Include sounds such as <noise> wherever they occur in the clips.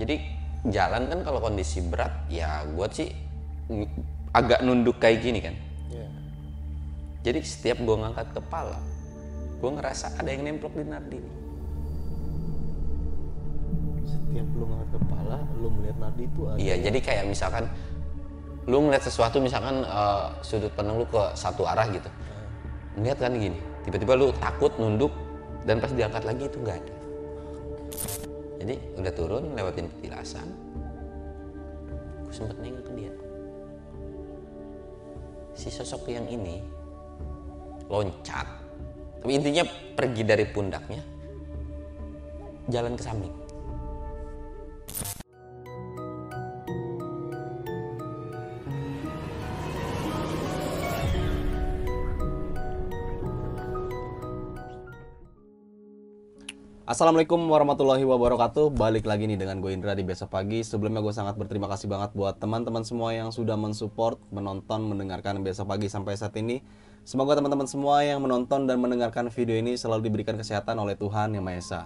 Jadi jalan kan kalau kondisi berat ya gue sih agak nunduk kayak gini kan. Iya. Jadi setiap gue ngangkat kepala, gue ngerasa ada yang nemplok di nardi. nih. Setiap lu ngangkat kepala, lu melihat nadi itu ada. Iya, jadi kayak misalkan lu ngeliat sesuatu misalkan eh, sudut pandang lu ke satu arah gitu. Ngeliat kan gini, tiba-tiba lu takut nunduk dan pas diangkat lagi itu nggak ada. Jadi udah turun lewatin petilasan, gue sempet nengok ke dia. Si sosok yang ini loncat, tapi intinya pergi dari pundaknya, jalan ke samping. Assalamualaikum warahmatullahi wabarakatuh. Balik lagi nih dengan gue Indra di Besok Pagi. Sebelumnya gue sangat berterima kasih banget buat teman-teman semua yang sudah mensupport Menonton, mendengarkan Besok Pagi sampai saat ini. Semoga teman-teman semua yang menonton dan mendengarkan video ini Selalu diberikan kesehatan oleh Tuhan Yang Maha Esa.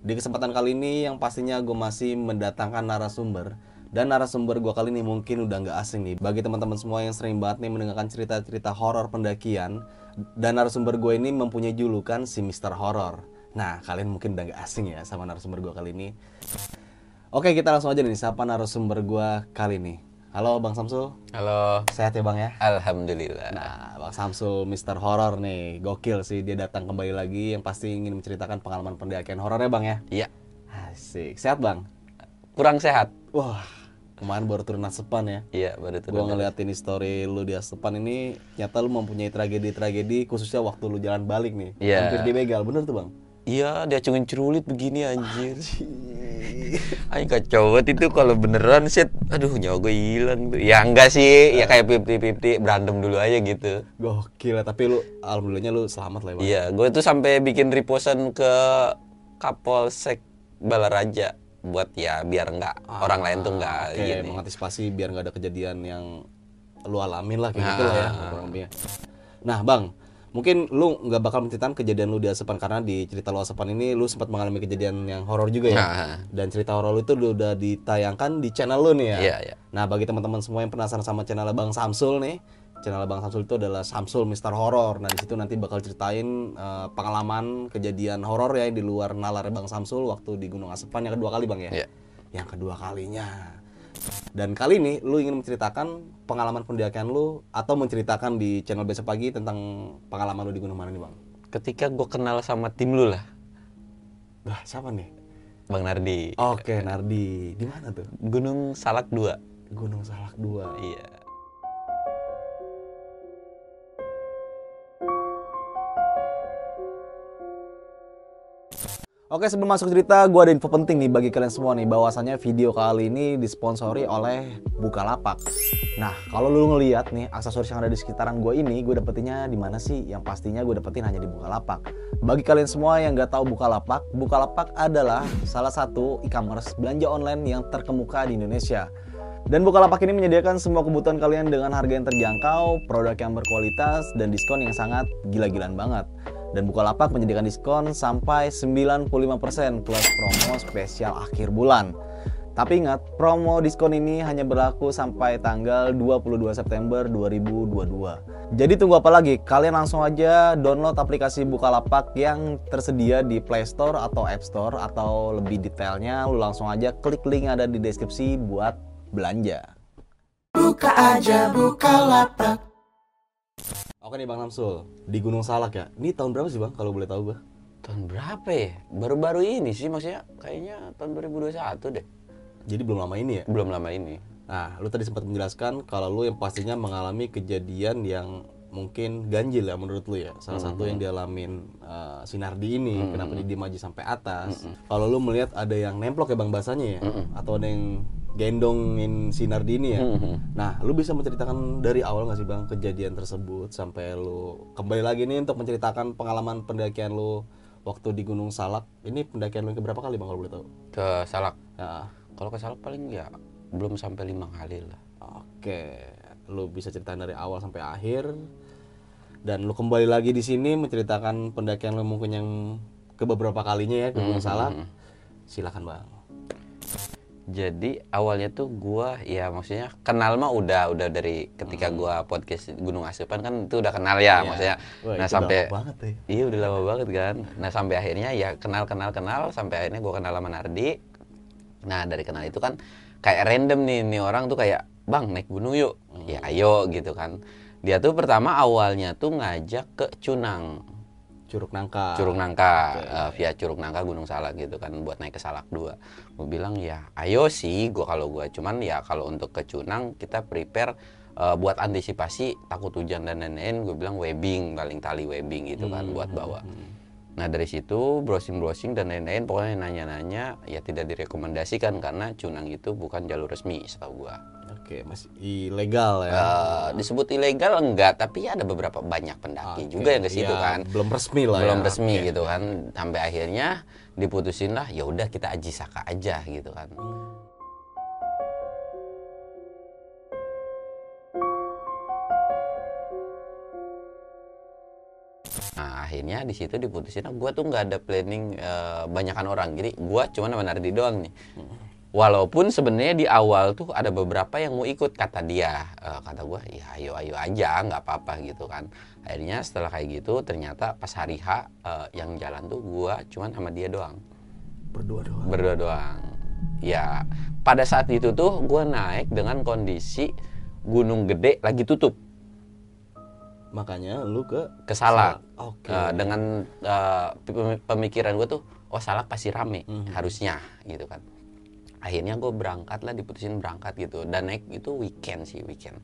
Di kesempatan kali ini yang pastinya gue masih mendatangkan narasumber. Dan narasumber gue kali ini mungkin udah nggak asing nih. Bagi teman-teman semua yang sering banget nih mendengarkan cerita-cerita horor pendakian Dan narasumber gue ini mempunyai julukan si Mr. Horror Nah, kalian mungkin udah gak asing ya sama narasumber gue kali ini. Oke, kita langsung aja nih siapa narasumber gue kali ini. Halo Bang Samsul, Halo, sehat ya Bang ya? Alhamdulillah. Nah, Bang Samsul Mr. Horror nih, gokil sih dia datang kembali lagi yang pasti ingin menceritakan pengalaman pendakian horor ya Bang ya? Iya, Asik, sehat Bang? kurang sehat. Wah, kemarin baru turun Asepan ya. Iya, baru Gue turun. ngeliatin story lu di Asepan ini, nyata lu mempunyai tragedi-tragedi khususnya waktu lu jalan balik nih. Iya. Hampir dibegal, bener tuh Bang? Iya, dia cungin cerulit begini anjir. Ayo kacau banget itu kalau beneran sih. Aduh, nyawa gue hilang tuh. Ya enggak sih, ya kayak pipti-pipti berantem dulu aja gitu. Gokil, tapi lu alhamdulillahnya lu selamat lah ya Bang. Iya, gue tuh sampai bikin reposan ke Kapolsek Balaraja buat ya biar enggak orang lain tuh enggak Oke, gini. mengantisipasi biar nggak ada kejadian yang lu alamin lah kayak gitu lah ya. Nah. kurang lebihnya. Nah, Bang, mungkin lu nggak bakal menceritakan kejadian lu di Asepan karena di cerita lu Asepan ini lu sempat mengalami kejadian yang horor juga ya. Nah. Dan cerita horor lu itu lu udah ditayangkan di channel lu nih ya. Iya, iya. Nah, bagi teman-teman semua yang penasaran sama channel Bang Samsul nih, channel Bang Samsul itu adalah Samsul Mr. Horror. Nah, di situ nanti bakal ceritain eh, pengalaman kejadian horor ya di luar nalar Bang Samsul waktu di Gunung Asepan yang kedua kali, Bang ya. Iya. Yang kedua kalinya. Dan kali ini lu ingin menceritakan pengalaman pendakian lu atau menceritakan di channel besok pagi tentang pengalaman lu di gunung mana nih, Bang? Ketika gue kenal sama tim lu lah, Bah, siapa nih? Bang Nardi. Oke, Nardi. Di mana tuh? Gunung Salak 2. Gunung Salak 2. Iya. Oke sebelum masuk cerita, gue ada info penting nih bagi kalian semua nih bahwasannya video kali ini disponsori oleh Bukalapak. Nah kalau lu ngeliat nih aksesoris yang ada di sekitaran gue ini, gue dapetinnya di mana sih? Yang pastinya gue dapetin hanya di Bukalapak. Bagi kalian semua yang nggak tahu Bukalapak, Bukalapak adalah salah satu e-commerce belanja online yang terkemuka di Indonesia. Dan Bukalapak ini menyediakan semua kebutuhan kalian dengan harga yang terjangkau, produk yang berkualitas, dan diskon yang sangat gila-gilaan banget. Dan Bukalapak menyediakan diskon sampai 95% plus promo spesial akhir bulan. Tapi ingat, promo diskon ini hanya berlaku sampai tanggal 22 September 2022. Jadi tunggu apa lagi? Kalian langsung aja download aplikasi Bukalapak yang tersedia di Play Store atau App Store atau lebih detailnya lu langsung aja klik link yang ada di deskripsi buat belanja. Buka aja Bukalapak Oke nih Bang Samsul, di Gunung Salak ya. Ini tahun berapa sih Bang kalau boleh tahu gua? Tahun berapa ya? Baru-baru ini sih maksudnya kayaknya tahun 2021 deh. Jadi belum lama ini ya. Belum lama ini. Nah, lu tadi sempat menjelaskan kalau lu yang pastinya mengalami kejadian yang mungkin ganjil ya menurut lu ya. Salah satu yang dialamin uh, Sinardi ini, kenapa dia diem aja sampai atas. Kalau lu melihat ada yang nemplok ya Bang bahasanya ya, atau ada yang gendongin Sinardi ini ya. Nah, lu bisa menceritakan dari awal nggak sih Bang kejadian tersebut sampai lu kembali lagi nih untuk menceritakan pengalaman pendakian lu waktu di Gunung Salak. Ini pendakian lu yang keberapa kali Bang kalau boleh tahu? Ke Salak. Nah, Kalau ke Salak paling ya belum sampai lima kali lah. Oke, lu bisa ceritain dari awal sampai akhir dan lu kembali lagi di sini menceritakan pendakian lu mungkin yang ke beberapa kalinya ya ke Gunung Salak. Silakan bang. Jadi awalnya tuh gua ya maksudnya kenal mah udah udah dari ketika gua podcast Gunung Asupan kan itu udah kenal ya maksudnya. Hmm. Wah, nah sampai lama banget ya. Iya udah lama banget kan. Nah sampai akhirnya ya kenal kenal kenal sampai akhirnya gua kenal sama Nardi. Nah dari kenal itu kan kayak random nih nih orang tuh kayak bang naik gunung yuk. Ya ayo gitu kan. Dia tuh pertama awalnya tuh ngajak ke Cunang. Curug Nangka. Curug Nangka eh, via Curug Nangka Gunung Salak gitu kan buat naik ke Salak 2 gue bilang ya ayo sih gua kalau gua. Cuman ya kalau untuk ke Cunang kita prepare eh, buat antisipasi takut hujan dan lain-lain gue bilang webbing paling tali webbing gitu kan buat bawa. nah dari situ browsing browsing dan lain-lain pokoknya nanya-nanya ya tidak direkomendasikan karena Cunang itu bukan jalur resmi setahu gua Oke, masih ilegal ya. Eh, disebut ilegal enggak tapi ya ada beberapa banyak pendaki Oke, juga yang ke situ iya, kan Belum resmi lah belum ya. resmi Oke. gitu kan sampai akhirnya diputusin lah ya udah kita aji saka aja gitu kan nah akhirnya di situ diputusin gue tuh nggak ada planning eh, banyakan orang jadi gue cuma sama Nardi doang nih Walaupun sebenarnya di awal tuh ada beberapa yang mau ikut kata dia, Eh, kata gue ya ayo ayo aja nggak apa-apa gitu kan. Akhirnya setelah kayak gitu ternyata pas hari H eh, yang jalan tuh gue cuman sama dia doang, Berdua doang. berdua doang. Ya pada saat itu tuh gue naik dengan kondisi gunung gede lagi tutup Makanya lu ke ke Salak. Oke. Eh, dengan pem- pemikiran gue tuh oh Salak pasti rame Mhm. harusnya gitu kan akhirnya gue berangkat lah diputusin berangkat gitu. Dan naik itu weekend sih weekend.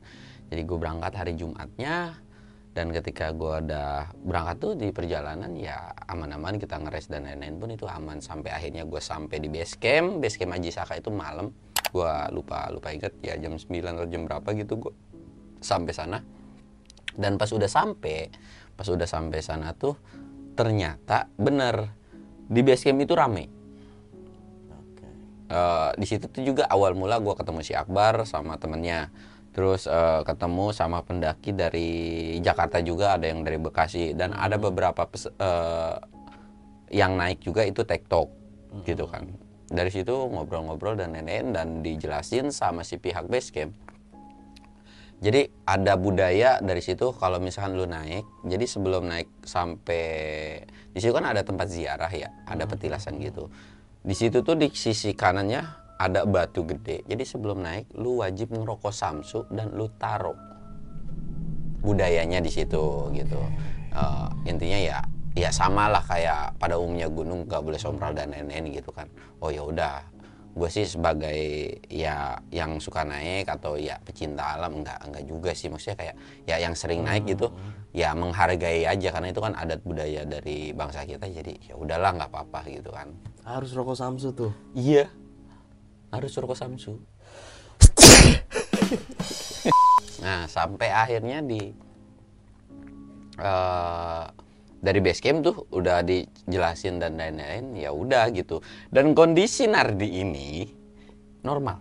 Jadi gue berangkat hari Jumatnya dan ketika gue udah berangkat tuh di perjalanan ya aman-aman kita ngeres dan lain-lain pun itu aman. Sampai akhirnya gue sampai di base camp. Base camp Haji Saka itu malam. Gue lupa lupa ingat ya jam 9 atau jam berapa gitu gue sampai sana. Dan pas udah sampai pas udah sampai sana tuh ternyata bener di base camp itu rame Eh, di situ tuh juga awal mula gue ketemu si Akbar sama temennya. Terus eh, ketemu sama pendaki dari Jakarta juga ada yang dari Bekasi. Dan ada beberapa pes- eh, yang naik juga itu tektok gitu kan. Dari situ ngobrol-ngobrol dan lain-lain dan dijelasin sama si pihak base camp jadi ada budaya dari situ kalau misalkan lu naik. Jadi sebelum naik sampai di situ kan ada tempat ziarah ya ada petilasan gitu di situ tuh di sisi kanannya ada batu gede. Jadi sebelum naik lu wajib ngerokok samsu dan lu taruh budayanya di situ gitu. Eh, intinya ya ya sama lah kayak pada umumnya gunung gak boleh sompral dan lain-lain gitu kan. Oh ya udah gue sih sebagai ya yang suka naik atau ya pecinta alam enggak enggak juga sih. Maksudnya kayak ya yang sering naik gitu ya menghargai aja. Karena itu kan adat budaya dari bangsa kita jadi ya udahlah nggak apa-apa gitu kan. Harus rokok Samsu tuh. iya. Harus rokok samsu. Nah sampai akhirnya di eh, dari base camp tuh udah dijelasin dan lain-lain ya udah gitu. Dan kondisi Nardi ini normal.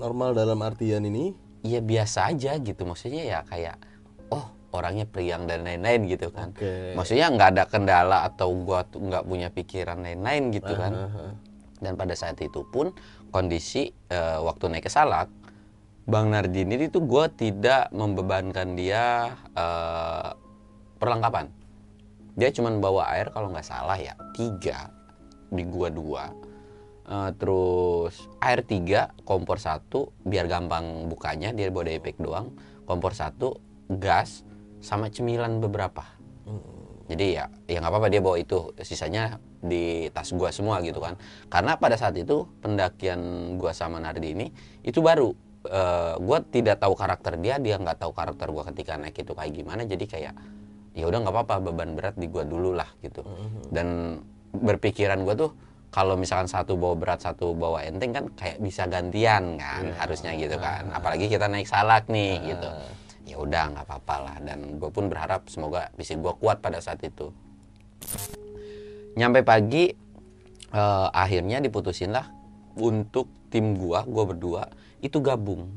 Normal dalam artian ini? Ya biasa aja gitu. Maksudnya ya kayak oh orangnya periang dan lain-lain gitu kan. Oke. maksudnya nggak ada kendala atau gua tuh nggak punya pikiran lain-lain gitu kan. Aha. dan pada saat itu pun kondisi eh, waktu naik ke Salak Bang Nardini itu gue tidak membebankan dia eh, perlengkapan. Dia cuma bawa air kalau nggak salah ya tiga di gua dua. Eh, terus air tiga kompor satu biar gampang bukanya dia bawa daypack doang. Kompor satu gas sama cemilan beberapa. Jadi ya ya nggak apa-apa dia bawa itu. Sisanya di tas gua semua gitu kan. Karena pada saat itu pendakian gua sama Nardi ini itu baru. Eh, gua tidak tahu karakter dia dia nggak tahu karakter gua ketika naik itu kayak gimana. Jadi kayak ya udah nggak apa-apa beban berat di gua dulu lah gitu. Dan berpikiran gua tuh kalau misalkan satu bawa berat satu bawa enteng kan kayak bisa gantian kan harusnya gitu kan. Apalagi kita naik salak nih gitu. Ya udah nggak apa-apa lah. Dan gue pun berharap semoga fisik gue kuat pada saat itu. Nyampe pagi eh, akhirnya diputusin lah untuk tim gua gua berdua itu gabung.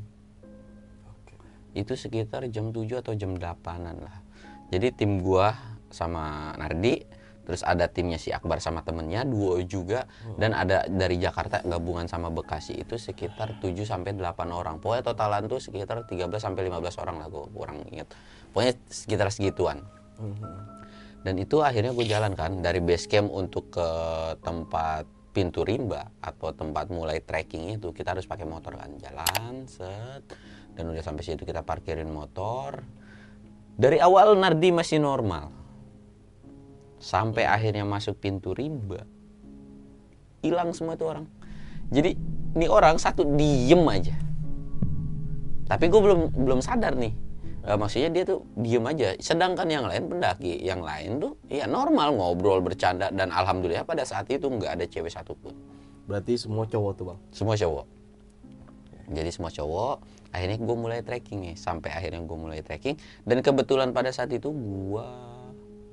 Itu sekitar jam 7 atau jam 8an lah jadi tim gua sama Nardi terus ada timnya si Akbar sama temennya duo juga. Dan ada dari Jakarta gabungan sama Bekasi itu sekitar 7 sampai 8 orang. Pokoknya totalan tuh sekitar 13 sampai 15 orang lah gue kurang inget. Pokoknya sekitar segituan. Dan itu akhirnya gue jalan kan dari base camp untuk ke tempat pintu rimba atau tempat mulai trekking itu kita harus pakai motor kan. Jalan set dan udah sampai situ kita parkirin motor dari awal Nardi masih normal. Sampai akhirnya masuk pintu rimba. Hilang semua tuh orang. Jadi ini orang satu diem aja. Tapi gue belum belum sadar nih. Eh, maksudnya dia tuh diem aja. Sedangkan yang lain pendaki yang lain tuh ya normal ngobrol bercanda. Dan alhamdulillah pada saat itu nggak ada cewek satupun. Berarti semua cowok tuh bang. semua cowok. Jadi semua cowok akhirnya gue mulai trekking nih sampai akhirnya gue mulai trekking dan kebetulan pada saat itu gue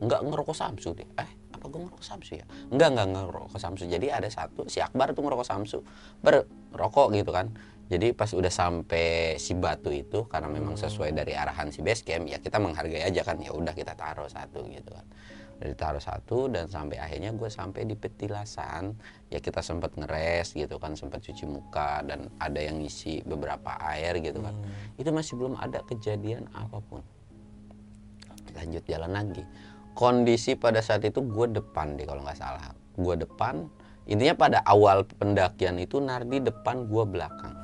nggak ngerokok samsu deh. Eh apa gue ngerokok samsu ya? Nggak nggak ngerokok samsu. Jadi ada satu si Akbar tuh ngerokok samsu. Berrokok gitu kan. Jadi pas udah sampai si batu itu karena memang sesuai dari arahan si base camp ya kita menghargai aja kan ya udah kita taruh satu gitu kan udah ditaruh satu dan sampai akhirnya gue sampai di petilasan. Ya kita sempat ngeres gitu kan sempat cuci muka dan ada yang ngisi beberapa air gitu kan. Itu masih belum ada kejadian apa pun. Lanjut jalan lagi. Kondisi pada saat itu gue depan deh kalau nggak salah. Gue depan intinya pada awal pendakian itu Nardi depan gue belakang.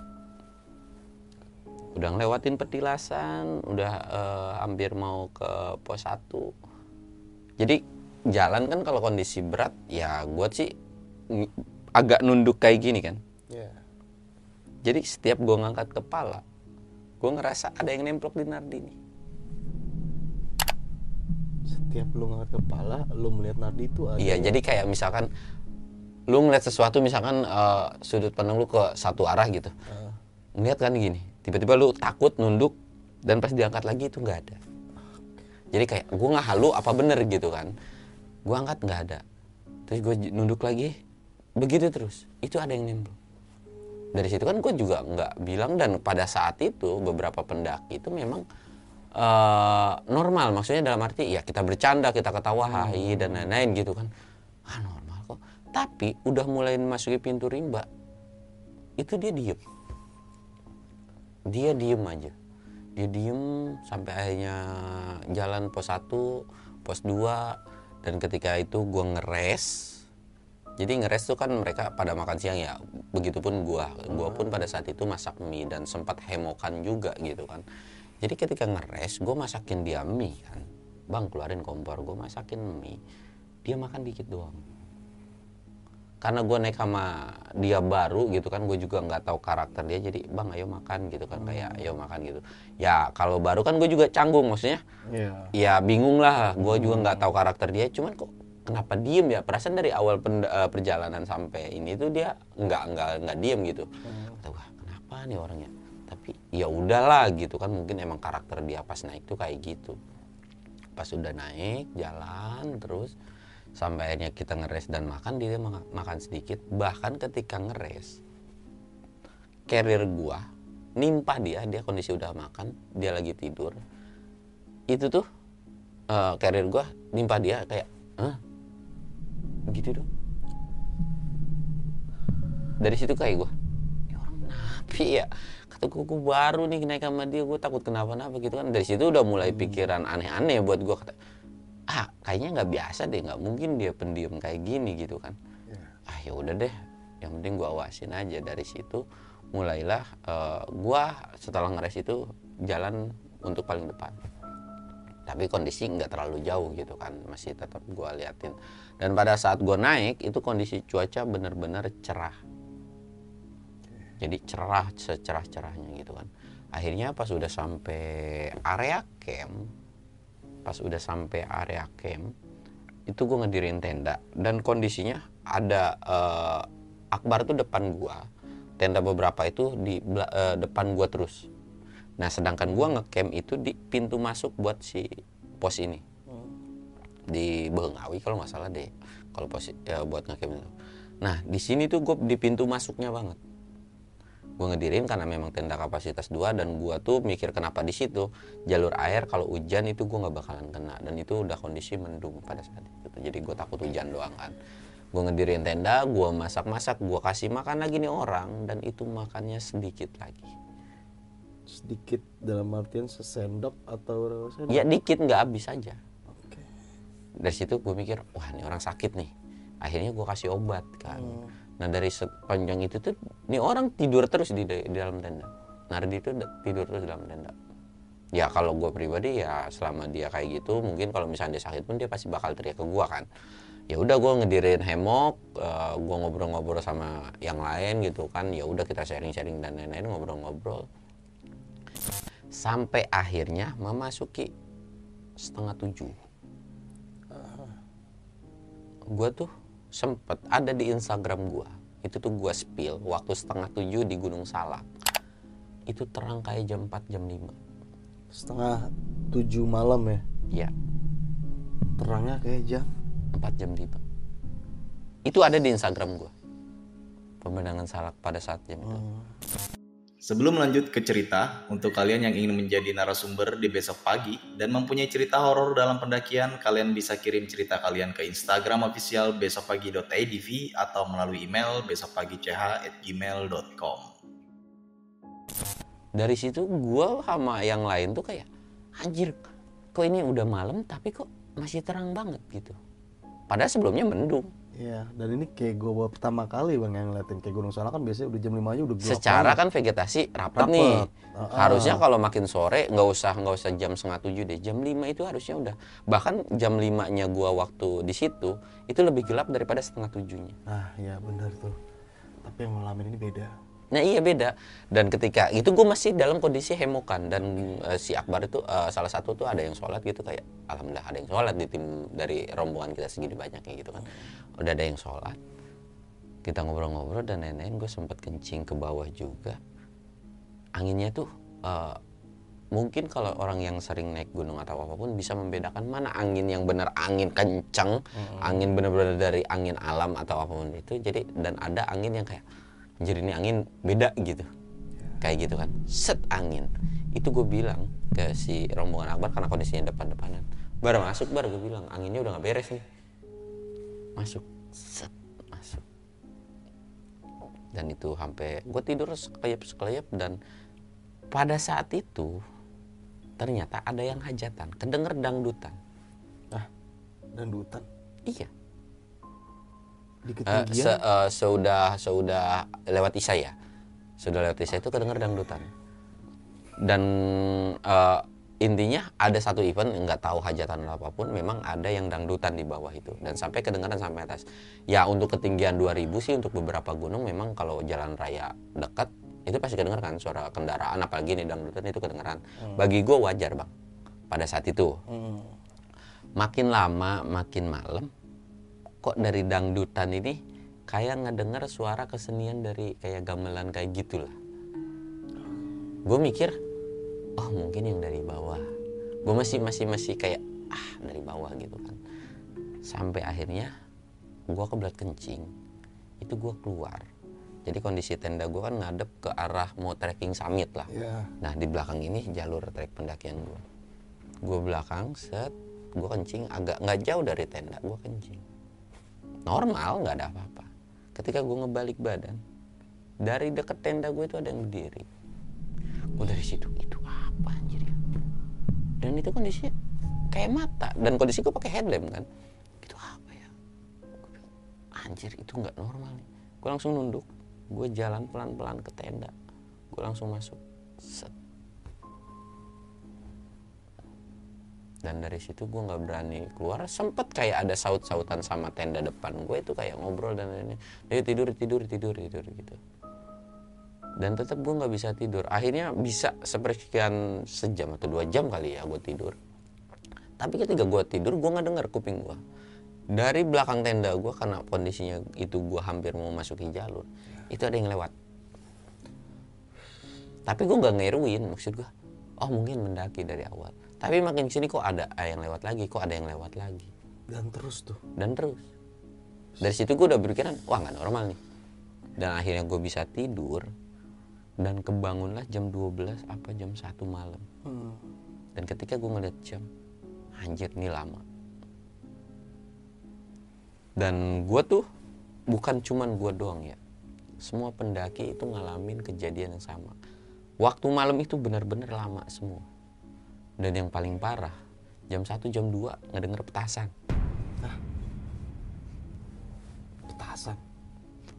Udah ngelewatin petilasan udah eh, hampir mau ke pos 1 jadi jalan kan kalau kondisi berat ya gue sih agak nunduk kayak gini kan Iya. jadi setiap gue ngangkat kepala gue ngerasa ada yang nemplok di Nardi nih Setiap lu ngangkat kepala, lu melihat Nardi itu ada. Iya, jadi kayak misalkan lu ngeliat sesuatu misalkan eh, sudut pandang lu ke satu arah gitu. Ah. Ngeliat kan gini, tiba-tiba lu takut nunduk dan pas diangkat lagi itu nggak ada. Jadi kayak gua nggak halu apa bener gitu kan. Gua angkat nggak ada. Terus gue nunduk lagi, begitu terus. Itu ada yang nempel. Dari situ kan gue juga nggak bilang dan pada saat itu beberapa pendaki itu memang eh, normal maksudnya dalam arti ya kita bercanda kita ketawa hai dan lain-lain gitu kan ah normal kok tapi udah mulai memasuki pintu rimba itu dia diem dia diem aja dia diem sampai akhirnya jalan pos 1 pos 2 dan ketika itu gua ngeres. Jadi ngeres tuh kan mereka pada makan siang ya. Begitupun gua. Gua pun pada saat itu masak mie dan sempat hemokan juga gitu kan. Jadi ketika ngeres gua masakin dia mie kan. Bang keluarin kompor. Gua masakin mie. Dia makan dikit doang karena gue naik sama dia baru gitu kan gue juga nggak tahu karakter dia jadi bang ayo makan gitu kan kayak ayo makan gitu. Ya kalau baru kan gue juga canggung maksudnya Iya. ya bingung lah. Gue juga nggak tahu karakter dia cuman kok kenapa diem ya? Perasaan dari awal pen- eh, perjalanan sampai ini tuh dia nggak nggak nggak diem gitu. Kata gue kenapa nih orangnya? Tapi ya udahlah gitu kan mungkin emang karakter dia pas naik tuh kayak gitu. Pas udah naik jalan terus sampai akhirnya kita ngeres dan makan dia ma- makan sedikit. Bahkan ketika ngeres carrier gua nimpah dia dia kondisi udah makan dia lagi tidur. Itu tuh eh, carrier gua nimpah dia kayak Hah? gitu dong. Dari situ kayak gua "Ini orang kenapa ya? Kata gua, gua baru nih naik sama dia gua takut kenapa-napa gitu kan. Dari situ udah mulai pikiran aneh-aneh buat gua kata ah kayaknya nggak biasa deh nggak mungkin dia pendiam kayak gini gitu kan. Ah ya udah deh yang penting gua awasin aja. Dari situ mulailah eh, gua setelah ngeres itu jalan untuk paling depan. Tapi kondisi nggak terlalu jauh gitu kan masih tetap gua liatin. Dan pada saat gua naik itu kondisi cuaca benar-benar cerah. Jadi cerah secerah cerahnya gitu kan. Akhirnya pas udah sampai area camp pas udah sampai area camp itu gue ngedirin tenda. Dan kondisinya ada eh, Akbar tuh depan gua. Tenda beberapa itu di eh, depan gua terus. Nah sedangkan gua ngecamp itu di pintu masuk buat si pos ini. Di Bengawi kalau nggak salah deh kalau pos ya, buat ngecamp itu. Nah di sini tuh gue di pintu masuknya banget gue ngedirin karena memang tenda kapasitas dua dan gue tuh mikir kenapa di situ. Jalur air kalau hujan itu gue nggak bakalan kena dan itu udah kondisi mendung pada saat itu. Jadi gue takut hujan doang kan. Gue ngedirin tenda gue masak-masak gue kasih makan lagi nih orang dan itu makannya sedikit lagi. Sedikit dalam artian sesendok atau sendok? ya dikit nggak habis aja. Oke. dari situ gue mikir wah ini orang sakit nih. Akhirnya gue kasih obat kan nah dari sepanjang itu tuh ini orang tidur terus di, di dalam tenda. Nardi itu tidur terus di dalam tenda. Ya kalau gue pribadi ya selama dia kayak gitu mungkin kalau misalnya dia sakit pun dia pasti bakal teriak ke gue kan. Ya udah gue ngedirin hemok gue ngobrol-ngobrol sama yang lain gitu kan. Ya udah kita sharing-sharing dan lain-lain ngobrol-ngobrol. Sampai akhirnya memasuki setengah tujuh. Gue tuh sempet ada di Instagram gue itu tuh gue spill waktu setengah tujuh di Gunung Salak. Itu terang kayak jam 4 jam 5 Setengah tujuh malam ya. ya Terangnya kayak jam. 4 jam 5 itu ada di Instagram gue pemandangan salak pada saat jam itu Sebelum lanjut ke cerita, untuk kalian yang ingin menjadi narasumber di besok pagi dan mempunyai cerita horor dalam pendakian, kalian bisa kirim cerita kalian ke Instagram official besokpagi.idv atau melalui email besokpagi.ch@gmail.com. dari situ gue sama yang lain tuh kayak anjir kok ini udah malam tapi kok masih terang banget gitu padahal sebelumnya mendung Iya, dan ini kayak gue baru pertama kali bang yang ngeliatin kayak Gunung Salak kan biasanya udah jam 5 aja udah gelap secara kan vegetasi rapat Rapet. nih Ah, harusnya kalau makin sore nggak usah nggak usah jam setengah tujuh deh jam 5 itu harusnya udah bahkan jam 5 nya gua waktu di situ itu lebih gelap daripada setengah tujuhnya Nah, iya benar tuh. Tapi yang ngalamin ini beda. Nah iya beda. Dan ketika itu gue masih dalam kondisi hemokan dan eh, si Akbar itu eh, salah satu tuh ada yang sholat gitu kayak alhamdulillah ada yang sholat di tim dari rombongan kita segini banyaknya gitu kan. Udah ada yang sholat. Kita ngobrol-ngobrol dan lain-lain gue sempat kencing ke bawah juga. Anginnya tuh eh, mungkin kalau orang yang sering naik gunung atau apa pun bisa membedakan mana angin yang benar angin kencang angin benar-benar dari angin alam atau apa pun itu. Jadi dan ada angin yang kayak anjir ini angin beda gitu. Kayak gitu kan. Set angin. Itu gue bilang ke si rombongan Akbar karena kondisinya depan-depanan. Bar masuk bar. Gue bilang anginnya udah nggak beres nih. Masuk. Set masuk. Dan itu sampai gue tidur sekelip sekelip dan pada saat itu ternyata ada yang hajatan kedenger dangdutan. Nah, dan dutan iya di Eh, ketinggian. se- eh, seudah seudah lewat isya ya. Sudah lewat isya itu kedenger dangdutan. Dan eh, intinya ada satu event nggak tahu hajatan atau apa pun memang ada yang dangdutan di bawah itu. Dan sampai kedengaran sampai atas. Ya untuk ketinggian 2000 sih untuk beberapa gunung memang kalau jalan raya dekat itu pasti kedengeran kan suara kendaraan apalagi nih dangdutan itu kedengeran. Bagi gue wajar bang pada saat itu. Hmm. makin lama makin malam kok dari dangdutan ini kayak ngedenger suara kesenian dari kayak gamelan kayak gitulah. Gue mikir oh mungkin yang dari bawah. Gue masih masih masih kayak ah dari bawah gitu kan. Sampai akhirnya gue kebelat kencing. Itu gue keluar. Jadi kondisi tenda gue kan ngadep ke arah mau trekking summit lah. Ya, Nah di belakang ini jalur trek pendakian gue. Gue belakang set, gue kencing agak nggak jauh dari tenda, gue kencing. Normal nggak ada apa-apa. Ketika gue ngebalik badan, dari deket tenda gue itu ada yang berdiri. Gue dari situ itu apa anjir ya? Dan itu kondisinya kayak mata dan kondisi gue pakai headlamp kan. Itu apa ya? Anjir itu nggak normal nih. Gue langsung nunduk, gue jalan pelan-pelan ke tenda, gue langsung masuk. Set. Dan dari situ gue nggak berani keluar. Sempet kayak ada saut-sautan sama tenda depan gue itu kayak ngobrol dan lain-lain. Tidur tidur tidur tidur gitu. Dan tetap gue nggak bisa tidur. Akhirnya bisa sepersekian sejam atau dua jam kali ya gue tidur. Tapi ketika gue tidur gue nggak dengar kuping gue dari belakang tenda gue karena kondisinya itu gue hampir mau masuki jalur itu ada yang lewat. Tapi gue nggak ngeruin maksud gue oh mungkin mendaki dari awal tapi makin sini kok ada yang lewat lagi kok ada yang lewat lagi. Dan terus tuh. dan terus. Dari situ gue udah berpikiran wah nggak normal nih. Dan akhirnya gue bisa tidur dan kebangunlah jam 12 apa jam 1 malam. Hmm. dan ketika gue ngeliat jam anjir ini lama. Dan gue tuh bukan cuman gue doang ya. Semua pendaki itu ngalamin kejadian yang sama. Waktu malam itu benar-benar lama semua dan yang paling parah jam 1 jam 2 ngedenger petasan Petasan.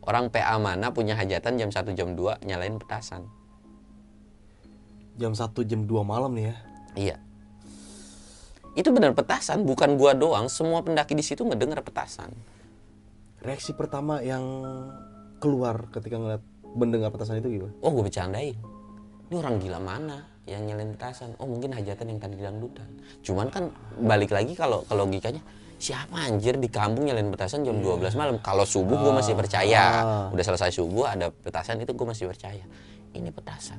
orang PA mana punya hajatan jam 1 jam 2 nyalain petasan Jam 1 jam 2 malam nih ya. Iya. Itu benar petasan, bukan gua doang. Semua pendaki di situ ngedenger petasan. Reaksi pertama yang keluar ketika ngeliat mendengar petasan itu gimana? Oh, gue bercandain. Ini orang gila mana yang nyalain petasan? Oh, mungkin hajatan yang tadi dangdutan. Cuman kan balik lagi kalau ke logikanya, siapa anjir di kampung nyalain petasan jam 12 malam? Kalau subuh gue masih percaya. Ah. Udah selesai subuh ada petasan itu gue masih percaya. Ini petasan.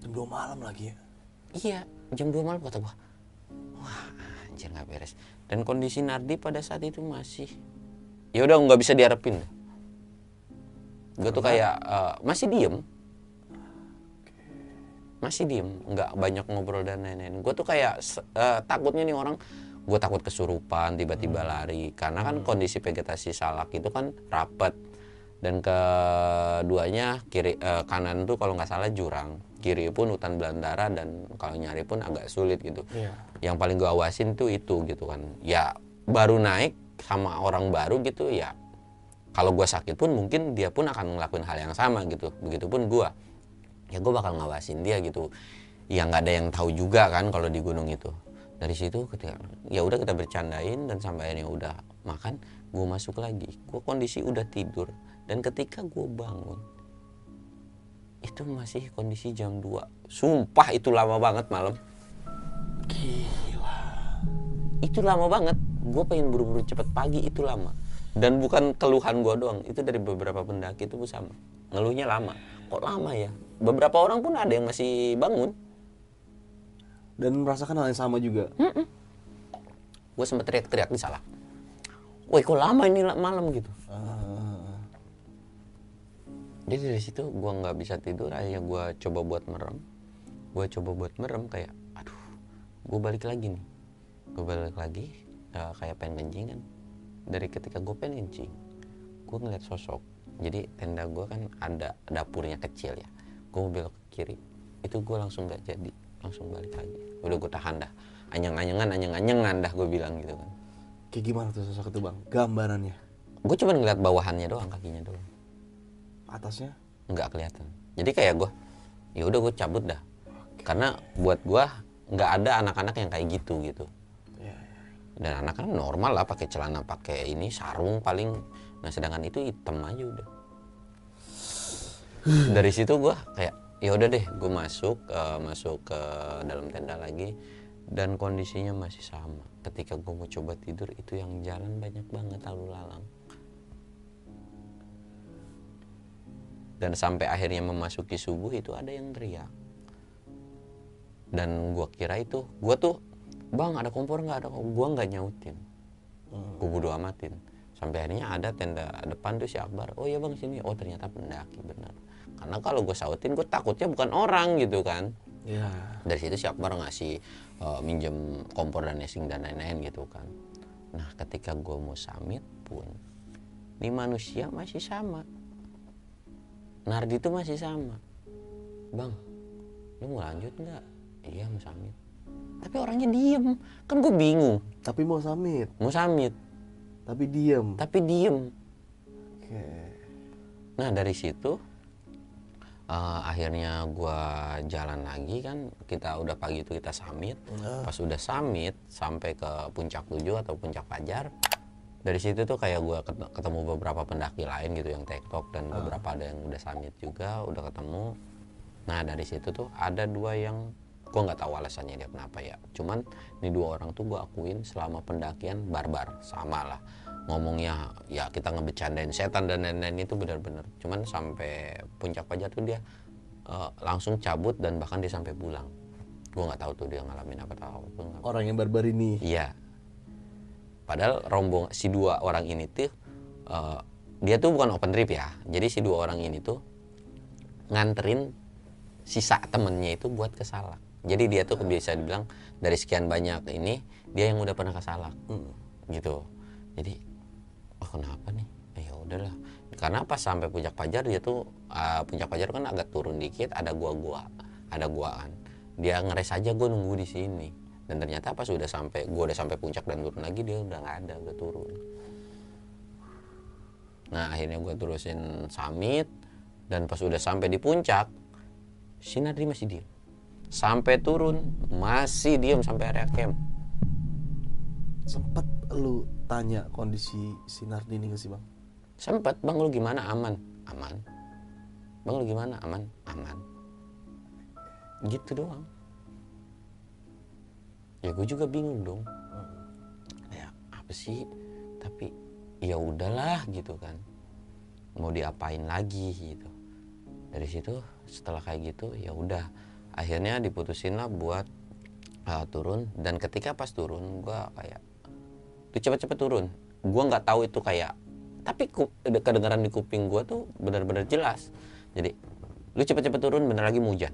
Jam 2 malam lagi ya. Iya, jam 2 malam kata gua. Wah, anjir nggak beres. Dan kondisi Nardi pada saat itu masih ya udah nggak bisa diharapin. Gue tuh kayak eh, masih diem. Masih diem, nggak banyak ngobrol dan lain-lain. Gue tuh kayak eh, takutnya nih orang gue takut kesurupan tiba-tiba lari. Karena kan kondisi vegetasi salak itu kan rapet. Dan keduanya kiri eh, kanan tuh kalau nggak salah jurang. Kiri pun hutan belantara dan kalau nyari pun agak sulit gitu. Iya. yang paling gue awasin tuh itu gitu kan. Ya baru naik sama orang baru gitu ya kalau gue sakit pun mungkin dia pun akan ngelakuin hal yang sama gitu. Begitupun gue ya gue bakal ngawasin dia gitu. Ya nggak ada yang tahu juga kan kalau di gunung itu. Dari situ ketika ya udah kita bercandain dan sampai akhirnya udah makan gue masuk lagi. Gue kondisi udah tidur dan ketika gue bangun itu masih kondisi jam 2 sumpah itu lama banget malam. Itu lama banget. Gue pengen buru-buru cepet pagi itu lama. Dan bukan keluhan gue doang itu dari beberapa pendaki itu sama. Ngeluhnya lama. Kok lama ya beberapa orang pun ada yang masih bangun. Dan merasakan hal yang sama juga. gue sempet teriak-teriak di salah. Woi kok lama ini la- malam? gitu. Ah. jadi dari situ gue nggak bisa tidur akhirnya gue coba buat merem. Gue coba buat merem kayak aduh gue balik lagi nih. Gue balik lagi eh, kayak pengen kencing kan. Dari ketika gue pengen kencing gue ngeliat sosok. Jadi tenda gue kan ada dapurnya kecil ya gue mau belok ke kiri. Itu gue langsung nggak jadi. Langsung balik lagi. Udah gue tahan dah. Anyang-anyangan anyang-anyangan dah gue bilang gitu kan. Kayak gimana tuh sosok itu bang? Gambarannya. gue cuma ngeliat bawahannya doang kakinya doang. Atasnya? nggak kelihatan. Jadi kayak gue ya udah gue cabut dah. Karena buat gue nggak ada anak-anak yang kayak gitu gitu. Iya. dan anak-anak normal lah pakai celana pakai ini sarung paling. Nah sedangkan itu hitam aja udah dari situ gue kayak ya udah deh gue masuk eh, masuk ke dalam tenda lagi. Dan kondisinya masih sama. Ketika gue mau coba tidur itu yang jalan banyak banget lalu lalang. Dan sampai akhirnya memasuki subuh itu ada yang teriak. Dan gua kira itu gua tuh bang ada kompor nggak? Ada gua nggak nyautin. Gua bodo amatin. Sampai akhirnya ada tenda depan tuh si Akbar. Oh ya bang sini. Oh ternyata pendaki benar karena kalau gua sautin gua takutnya bukan orang gitu kan. Iya. dari situ si Akbar ngasih eh, minjem kompor dan nesing dan lain-lain gitu kan. Nah ketika gue mau samit pun ini manusia masih sama. Nardi itu masih sama. Bang lu mau lanjut nggak? Iya mau samit tapi orangnya diem. Kan gue bingung. Tapi mau samit, mau samit tapi diem. tapi diem. Oke. Nah dari situ eh, akhirnya gua jalan lagi kan kita udah pagi itu kita summit. Pas udah summit sampai ke puncak tujuh atau puncak pajar dari situ tuh kayak gua ket- ketemu beberapa pendaki lain gitu yang tektok dan beberapa ada yang udah summit juga udah ketemu. Nah dari situ tuh ada dua yang gua nggak tahu alasannya dia kenapa ya. Cuman ini dua orang tuh gua akuin selama pendakian barbar sama lah ngomongnya ya kita ngebecandain setan dan lain-lain itu benar-benar. Cuman sampai puncak pajar tuh dia eh, langsung cabut dan bahkan dia sampai pulang. Gua nggak tahu tuh dia ngalamin apa tahu. Orang yang barbar ini. Iya. Padahal rombong si dua orang ini tuh eh, dia tuh bukan open trip ya. Jadi si dua orang ini tuh nganterin sisa temennya itu buat ke Salak. Jadi dia tuh bisa dibilang dari sekian banyak ini dia yang udah pernah ke Salak. Gitu. Jadi oh kenapa nih? Eh, ya udahlah. Karena pas sampai puncak pajar dia tuh uh, puncak pajar kan agak turun dikit ada gua-gua ada guaan. Dia ngeres aja gue nunggu di sini. Dan ternyata pas udah sampai gua udah sampai puncak dan turun lagi dia udah nggak ada udah turun. Nah akhirnya gue terusin summit dan pas udah sampai di puncak si Nadri masih diem. Sampai turun masih diem sampai area camp Sempet lu tanya kondisi si Nardini gak sih bang? Sempet, bang lu gimana? Aman? Aman. Bang lu gimana? Aman? Aman. Gitu doang. Ya gue juga bingung dong. Ya apa sih? Tapi ya udahlah gitu kan. Mau diapain lagi gitu. Dari situ setelah kayak gitu ya udah. Akhirnya diputusin lah buat uh, turun dan ketika pas turun gua kayak cepet-cepet turun. Gua nggak tahu itu kayak tapi kedengaran di kuping gua tuh benar-benar jelas. Jadi lu cepet-cepet turun bener lagi mau hujan.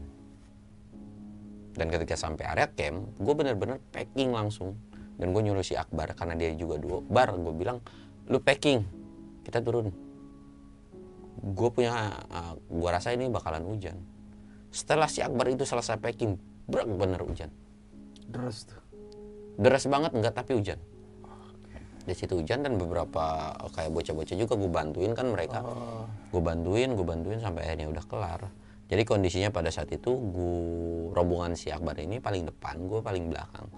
Dan ketika sampai area camp gue bener-bener packing langsung. Dan gue nyuruh si Akbar karena dia juga dua bar gue bilang lu packing kita turun. Gue punya uh, gue rasa ini bakalan hujan. Setelah si Akbar itu selesai packing brak bener hujan. Deras tuh. deras banget enggak tapi hujan di situ hujan dan beberapa kayak bocah-bocah juga gue bantuin kan mereka. Gue bantuin gue bantuin sampai akhirnya udah kelar. Jadi kondisinya pada saat itu gue rombongan si Akbar ini paling depan gue paling belakang.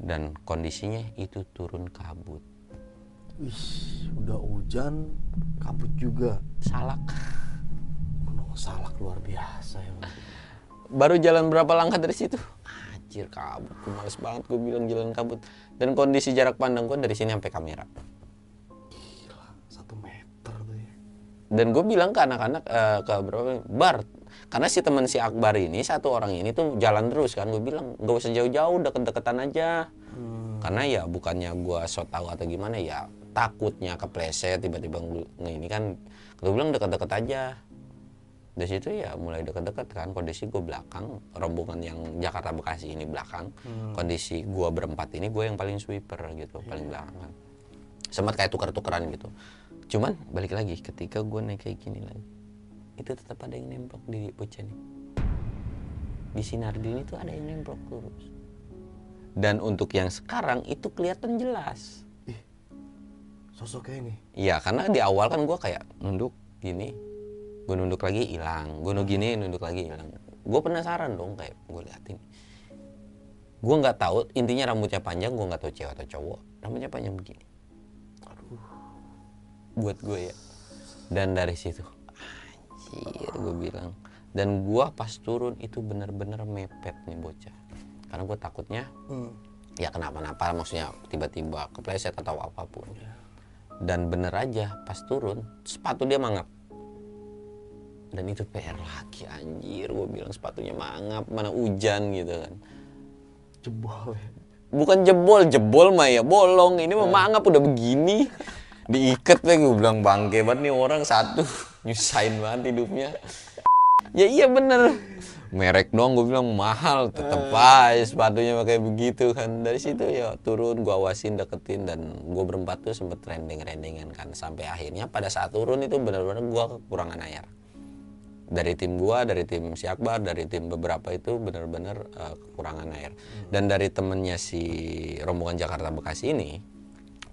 Dan kondisinya itu turun kabut. Wih, udah hujan, kabut juga. salak. Gunung salak luar biasa ya baru jalan berapa langkah dari situ? Anjir kabut. Gue males banget gue bilang jalan kabut dan kondisi jarak pandang gue dari sini sampai kamera. Gila, satu meter tuh ya. dan gue bilang ke anak-anak eh, ke berapa bar karena si teman si Akbar ini satu orang ini tuh jalan terus kan. Gue bilang gak usah jauh-jauh deket-deketan aja. Karena ya bukannya gue so tau atau gimana ya takutnya kepleset tiba-tiba ini kan. Gue bilang deket-deket aja dari situ ya mulai deket-deket kan kondisi gue belakang rombongan yang Jakarta Bekasi ini belakang. Kondisi gue berempat ini gue yang paling sweeper gitu paling belakangan sempat kayak tuker-tukeran gitu. Cuman balik lagi ketika gue naik kayak gini lagi itu tetap ada yang nemplok di bocah nih di sinar dini tuh ada yang nemplok terus. Dan untuk yang sekarang itu kelihatan jelas. Sosoknya ini. Iya karena di awal kan gue kayak nunduk gini gue nunduk lagi hilang. Gue nunduk gini nunduk lagi hilang. Gue penasaran dong kayak gue liatin gue nggak tahu intinya rambutnya panjang gue nggak tahu cewek atau cowok. Rambutnya panjang begini. Buat gue ya. Dan dari situ. Anjir gue bilang. Dan gue pas turun itu bener-bener mepet nih bocah. Karena gue takutnya ya kenapa-napa maksudnya tiba-tiba kepleset atau apa pun. Dan bener aja pas turun sepatu dia mangap dan itu PR lagi anjir. Gue bilang sepatunya mangap mana hujan gitu kan. Jebol ya. bukan jebol jebol mah ya bolong. Ini mah mangap udah begini. Diikat lagi gue bilang bangke banget nih orang satu. <laughs> Nyusahin banget hidupnya. Ya iya bener. Merek dong gue bilang mahal tetep aja sepatunya pakai begitu kan. Dari situ ya turun gue awasin deketin dan gue berempat tuh sempet rendeng rendengan kan. Sampai akhirnya pada saat turun itu benar-benar gue kekurangan air dari tim gua, dari tim si Akbar, dari tim beberapa itu benar-benar uh, kekurangan air. Dan dari temennya si rombongan Jakarta Bekasi ini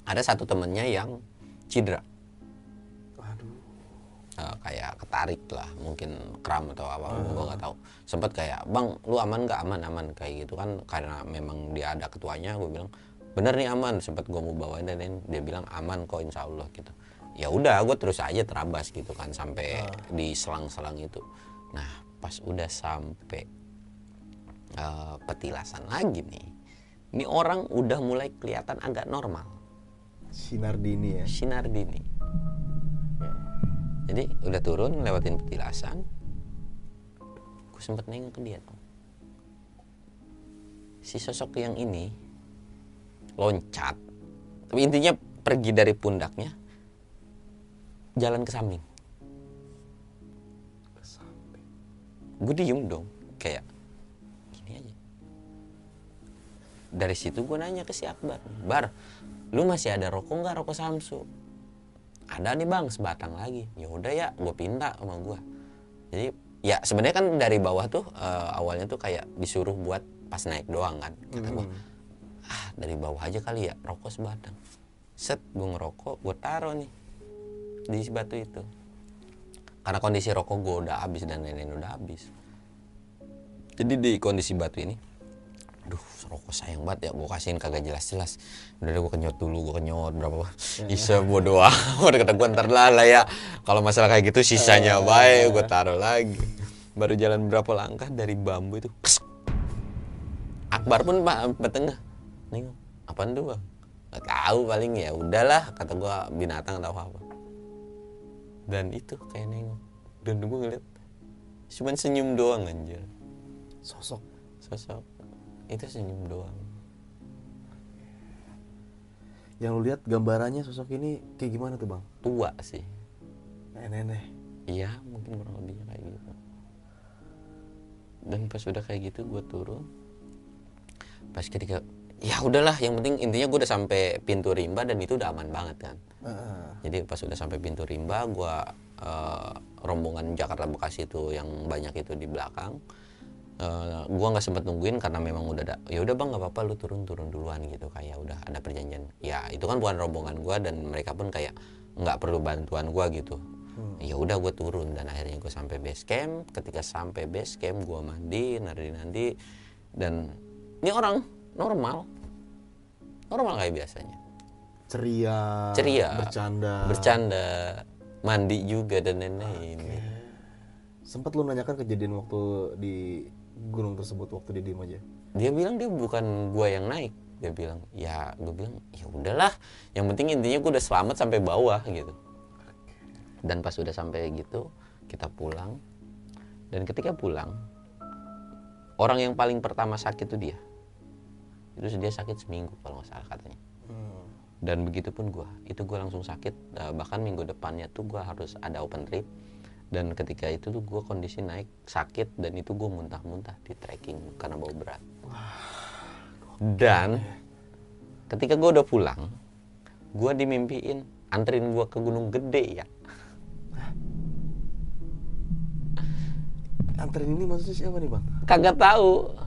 ada satu temennya yang cedera. Aduh. Uh, kayak ketarik lah, mungkin kram atau apa, gua nggak tahu. Sempat kayak, bang, lu aman nggak aman aman kayak gitu kan? Karena memang dia ada ketuanya, gue bilang bener nih aman. Sempat gua mau bawain dan dia bilang aman kok insya Allah gitu. Ya udah, gue terus aja terabas gitu kan sampai di selang-selang itu. Nah, pas udah sampai eh, petilasan lagi nih, ini orang udah mulai kelihatan agak normal Sinar dini ya. sinar dini. Jadi udah turun lewatin petilasan, gue sempet nengok ke dia tuh. Si sosok yang ini loncat, tapi intinya pergi dari pundaknya, jalan ke samping. gue diem dong kayak gini aja. Dari situ gue nanya ke si Akbar Bar lu masih ada rokok nggak? Rokok Samsu? Ada nih bang sebatang lagi. Ya udah ya gue pinta sama gue jadi ya sebenarnya kan dari bawah tuh eh, awalnya tuh kayak disuruh buat pas naik doang kan. Kata gue ah dari bawah aja kali ya rokok sebatang. Set gue ngerokok gue taruh nih di batu itu. Karena kondisi rokok gue udah habis dan lain-lain udah habis. Jadi di kondisi batu ini duh rokok sayang banget ya gue kasihin kagak jelas-jelas. Udah deh gue kenyot dulu gue kenyot berapa bisa bodo <laughs> amat kata gue ntar lah lah ya. Kalau masalah kayak gitu sisanya baik gue taruh lagi. Baru jalan berapa langkah dari bambu itu. Akbar pun pak sampai tengah. Nengok apaan tuh bang? Nggak tahu paling ya udahlah kata gue binatang atau apa dan itu kayak nengok. Dan gue ngeliat cuman senyum doang anjir. Sosok. Sosok. Itu senyum doang. Yang lu lihat gambarannya sosok ini kayak gimana tuh bang? tua sih. Nenek-nenek. iya mungkin kurang lebihnya kayak gitu. Dan pas udah kayak gitu gue turun. Pas ketika ya udahlah yang penting intinya gue udah sampai pintu rimba dan itu udah aman banget kan Jadi pas udah sampai pintu rimba gue eh, rombongan Jakarta Bekasi itu yang banyak itu di belakang eh, gue nggak sempet nungguin karena memang udah ada ya udah bang nggak apa-apa lu turun turun duluan gitu kayak udah ada perjanjian. Ya itu kan bukan rombongan gue dan mereka pun kayak nggak perlu bantuan gue gitu. Ya udah gue turun dan akhirnya gue sampai base camp. Ketika sampai base camp gue mandi nadi nadi dan ini orang normal. Normal kayak biasanya Ceria. Ceria. Bercanda. bercanda mandi juga dan lain-lain Sempat lu nanyakan kejadian waktu di gunung tersebut waktu di diem aja. dia bilang dia bukan gua yang naik dia bilang ya gue bilang ya udahlah yang penting intinya gue udah selamat sampai bawah gitu dan pas udah sampai gitu kita pulang dan ketika pulang orang yang paling pertama sakit itu dia itu dia sakit seminggu kalau nggak salah katanya dan begitu pun gue itu gue langsung sakit. Eh, bahkan minggu depannya tuh gue harus ada open trip. Dan ketika itu tuh gue kondisi naik sakit dan itu gue muntah-muntah di trekking karena bau berat. Dan ketika gue udah pulang gue dimimpiin anterin gue ke gunung gede ya. Anterin ini maksudnya siapa nih bang? kagak tahu.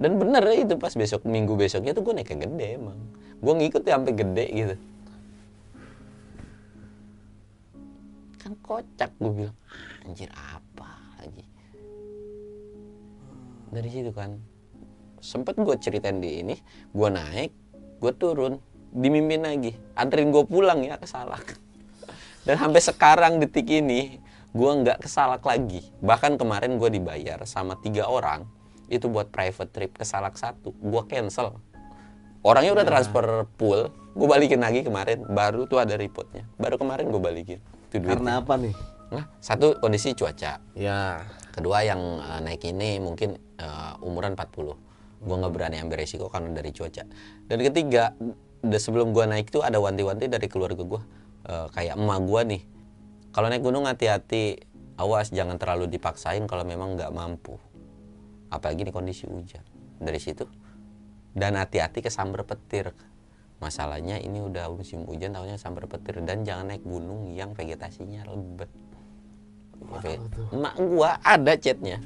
Dan bener itu pas besok minggu besoknya tuh gue naik ke gede emang gue ngikut ya sampai gede gitu. Kan kocak gue bilang anjir apa lagi? Dari situ kan sempet gue ceritain di ini gue naik gue turun dimimpin lagi anterin gue pulang ya ke Salak <laughs> dan sampai sekarang detik ini gue nggak ke Salak lagi. Bahkan kemarin gue dibayar sama tiga orang itu buat private trip ke Salak satu gue cancel orangnya udah transfer pool gue balikin lagi kemarin baru tuh ada reportnya baru kemarin gue balikin itu duitnya. Karena apa nih? Nah, satu kondisi cuaca. Ya. kedua yang eh, naik ini mungkin eh, umuran 40 gue nggak berani ambil resiko karena dari cuaca. Dan ketiga udah sebelum gue naik tuh ada wanti-wanti dari keluarga gue Eh, kayak emak gue nih. Kalau naik gunung hati-hati. Awas jangan terlalu dipaksain kalau memang nggak mampu. Apalagi di kondisi hujan. Dari situ dan hati-hati ke sambar petir masalahnya ini udah musim hujan tahunya sambar petir dan jangan naik gunung yang vegetasinya lebat Oke. Emak gua ada chatnya.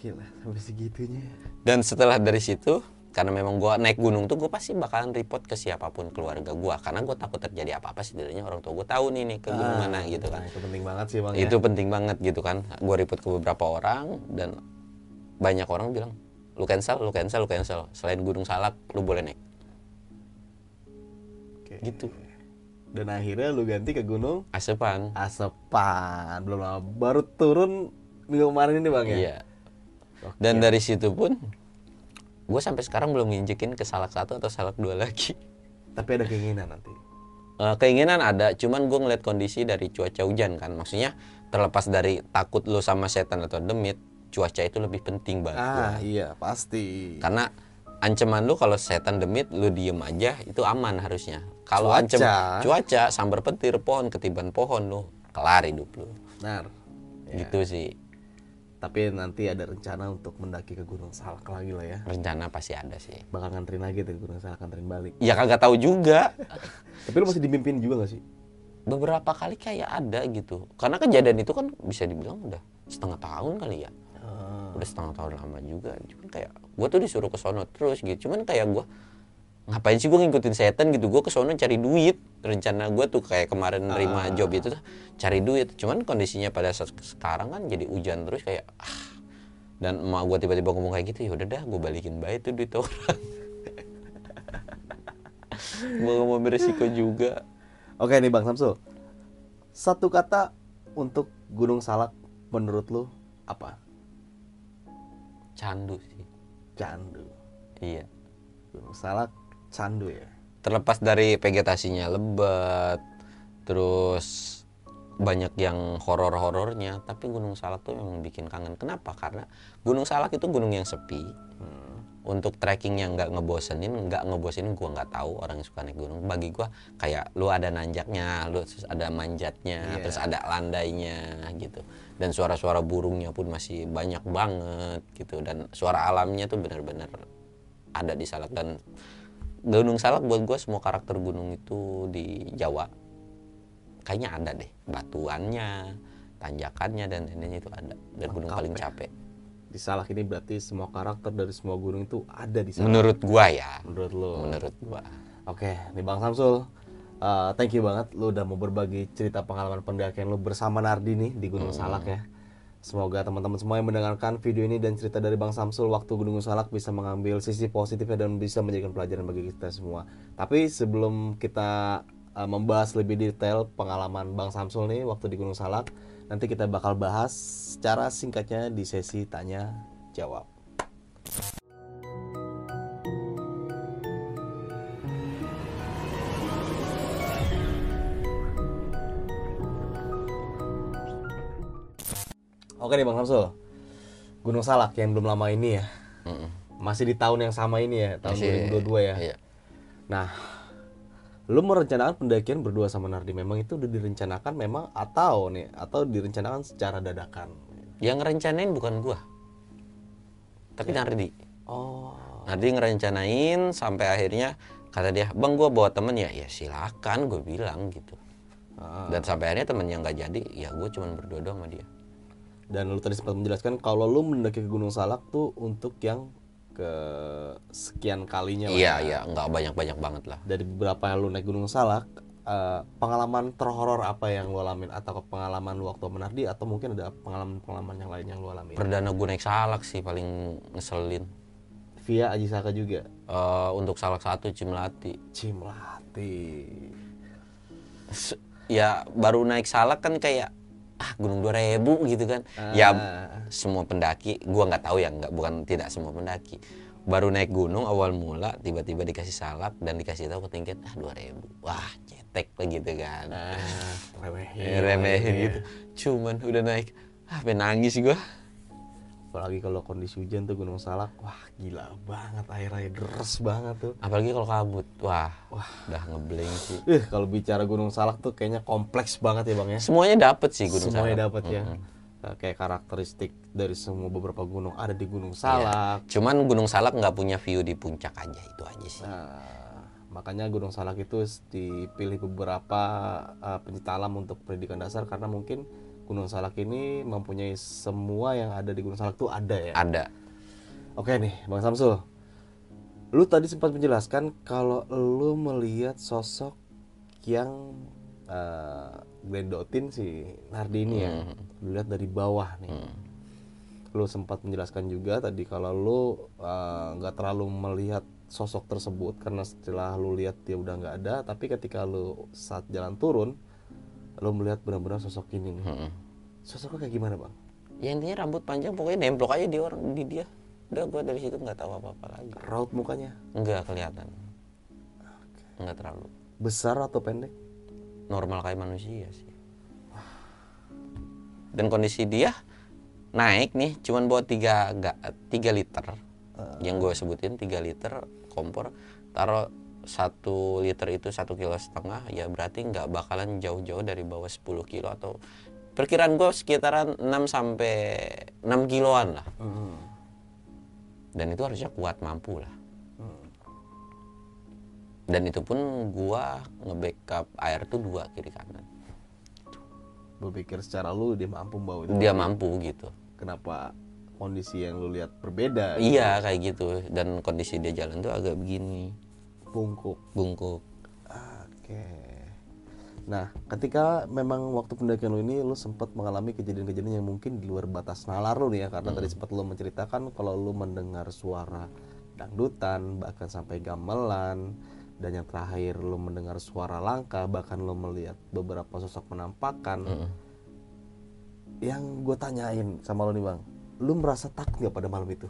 Gila sampai segitunya. Dan setelah dari situ, karena memang gua naik gunung tuh gue pasti bakalan report ke siapa pun keluarga gua karena gue takut terjadi apa-apa setidaknya orang tua gue tahu nih nih ke gunung mana gitu kan. Nah, itu penting banget sih bang. ya. Itu penting banget gitu kan. Gue report ke beberapa orang dan banyak orang bilang lu cancel, lu cancel, lu cancel. Selain Gunung Salak, lu boleh naik. Oke. Gitu. Dan akhirnya lu ganti ke gunung Asepan. Asepan. Belum lama baru turun minggu kemarin ini bang ya. Iya. Dan dari situ pun gue sampai sekarang belum nginjekin ke Salak satu atau Salak dua lagi. Tapi ada keinginan nanti. Eh, keinginan ada, cuman gue ngeliat kondisi dari cuaca hujan kan, maksudnya terlepas dari takut lo sama setan atau demit, cuaca itu lebih penting banget. Ah iya pasti. Karena ancaman lu kalau setan demit lu diem aja itu aman harusnya. Kalau Cuaca. ancam cuaca sambar petir pohon ketiban pohon lu kelar hidup lu. Benar. Gitu sih. Tapi nanti ada rencana untuk mendaki ke Gunung Salak lagi lah ya. rencana pasti ada sih Bakal nganterin lagi tuh ke Gunung Salak, nganterin balik. ya kagak tahu juga <laughs> Tapi lu masih dimimpin juga gak sih? beberapa kali kayak ada gitu karena kejadian itu kan bisa dibilang udah setengah tahun kali ya udah setengah tahun lama juga cuman kayak gue tuh disuruh ke sono terus gitu. Cuman kayak gue ngapain sih gue ngikutin setan gitu? Gue ke sono cari duit. Rencana gue tuh kayak kemarin nerima job itu tuh cari duit. Cuman kondisinya pada saat sekarang kan jadi hujan terus kayak ah. Dan emak gue tiba-tiba ngomong kayak gitu ya udah dah gue balikin baik tuh duit orang. <laughs> Gue gak mau beresiko juga. Oke nih Bang Samsul. Satu kata untuk Gunung Salak menurut lu apa? Candu sih. Candu. iya. Gunung Salak candu ya. terlepas dari vegetasinya lebat terus banyak yang horor-horornya tapi Gunung Salak tuh memang bikin kangen. Kenapa? Karena Gunung Salak itu gunung yang sepi untuk trekking yang nggak ngebosenin nggak ngebosenin gua nggak tahu orang yang suka naik gunung. Bagi gua kayak lu ada nanjaknya lu terus ada manjatnya Iya. terus ada landainya gitu. Dan suara-suara burungnya pun masih banyak banget gitu. Dan suara alamnya tuh benar-benar ada di Salak. Dan Gunung Salak buat gua semua karakter gunung itu di Jawa kayaknya ada deh. Batuannya tanjakannya dan lain-lainnya itu ada. Dan gunung paling ya. capek Di Salak ini berarti semua karakter dari semua gunung itu ada di Salak. menurut gua ya Menurut lu. menurut gua Oke, nih Bang Samsul. uh, thank you banget lu udah mau berbagi cerita pengalaman pendakian lu bersama Nardi nih di Gunung Salak ya. Semoga teman-teman semua yang mendengarkan video ini dan cerita dari Bang Samsul waktu Gunung Salak bisa mengambil sisi positifnya dan bisa menjadikan pelajaran bagi kita semua. Tapi sebelum kita uh, membahas lebih detail pengalaman Bang Samsul nih waktu di Gunung Salak, nanti kita bakal bahas secara singkatnya di sesi tanya jawab. Oke nih Bang Samsul. Gunung Salak yang belum lama ini ya. Mm-mm. Masih di tahun yang sama ini ya, tahun Masih- 2022 ya. iya. Nah, lu merencanakan pendakian berdua sama Nardi memang itu udah direncanakan memang atau nih atau direncanakan secara dadakan? yang ngerencanain bukan gua tapi Nardi. Oh, Nardi ngerencanain sampai akhirnya kata dia bang gua bawa temen. Ya ya silakan gue bilang gitu. Ah. dan sampai akhirnya temennya nggak jadi ya gue cuman berdua doang sama dia. Dan lu tadi sempat menjelaskan kalau lu mendaki ke Gunung Salak tuh untuk yang ke sekian kalinya lah. iya ya. iya nggak banyak banyak banget lah Dari beberapa yang lu naik Gunung Salak, eh, pengalaman terhoror apa yang lu alamin atau pengalaman lu waktu sama Nardi atau mungkin ada pengalaman-pengalaman yang lain yang lu alamin? perdana gue naik salak sih paling ngeselin Via Aji Saka juga. Eh, untuk salak satu Cimlati Cimlati. Ya baru naik salak kan kayak ah gunung 2000 gitu kan ya Ah. semua pendaki gua nggak tahu ya nggak bukan tidak semua pendaki baru naik gunung awal mula tiba-tiba dikasih salak dan dikasih tahu ketinggian ah 2000 wah cetek lah gitu kan Ah, remehin. Eh, remehin ya. gitu cuman udah naik ah pengen nangis gua Apalagi kalau kondisi hujan tuh Gunung Salak, wah gila banget airnya deres banget tuh. apalagi kalau kabut wah udah ngebleng sih Eh, kalau bicara Gunung Salak tuh kayaknya kompleks banget ya Bang ya. semuanya dapet sih gunung Semuanya salak dapat ya. Mm-mm. Eh, Kayak karakteristik dari semua beberapa gunung ada di Gunung. Salak. cuman gunung salak nggak punya view di puncak aja itu aja sih Nah, makanya Gunung Salak itu dipilih beberapa uh, pencipta alam untuk pendidikan dasar karena mungkin Gunung Salak ini mempunyai semua yang ada di Gunung Salak tuh ada ya. ada Oke nih, Bang Samsul. Lu tadi sempat menjelaskan kalau lu melihat sosok yang uh, glendotin si Nardi ini ya. Lu lihat dari bawah nih. Lu sempat menjelaskan juga tadi kalau lu uh, nggak terlalu melihat sosok tersebut karena setelah lu lihat dia udah nggak ada, tapi ketika lu saat jalan turun, lu melihat benar-benar sosok ini nih. Mm-mm. Sosoknya kayak gimana, Bang? ya intinya rambut panjang pokoknya nemplok aja di orang di dia. Udah gue dari situ nggak tahu apa apa lagi. Raut mukanya? Nggak kelihatan. Nggak terlalu. Besar atau pendek? normal kayak manusia sih. Dan kondisi dia naik nih cuman bawa tiga ga- tiga liter. Yang gue sebutin tiga liter kompor taruh satu liter itu satu kilo setengah ya berarti nggak bakalan jauh-jauh dari bawah 10 kilo atau perkiraan gue sekitaran 6 sampai 6 kiloan lah. Dan itu harusnya kuat mampu lah. Dan itu pun gua nge-backup air tuh dua kiri kanan. Berpikir secara lu dia mampu bawa itu. dia mampu gitu. Kenapa kondisi yang lu lihat berbeda? iya kayak gitu. Dan kondisi dia jalan tuh agak begini Bungkuk. bungkuk. Oke. Nah, ketika memang waktu pendakian lu ini lu sempat mengalami kejadian-kejadian yang mungkin di luar batas nalar lu nih ya karena tadi sempat lu menceritakan kalau lu mendengar suara dangdutan bahkan sampai gamelan dan yang terakhir lu mendengar suara langka bahkan lu melihat beberapa sosok penampakan. Yang gue tanyain sama lu nih bang lu merasa takut nggak pada malam itu?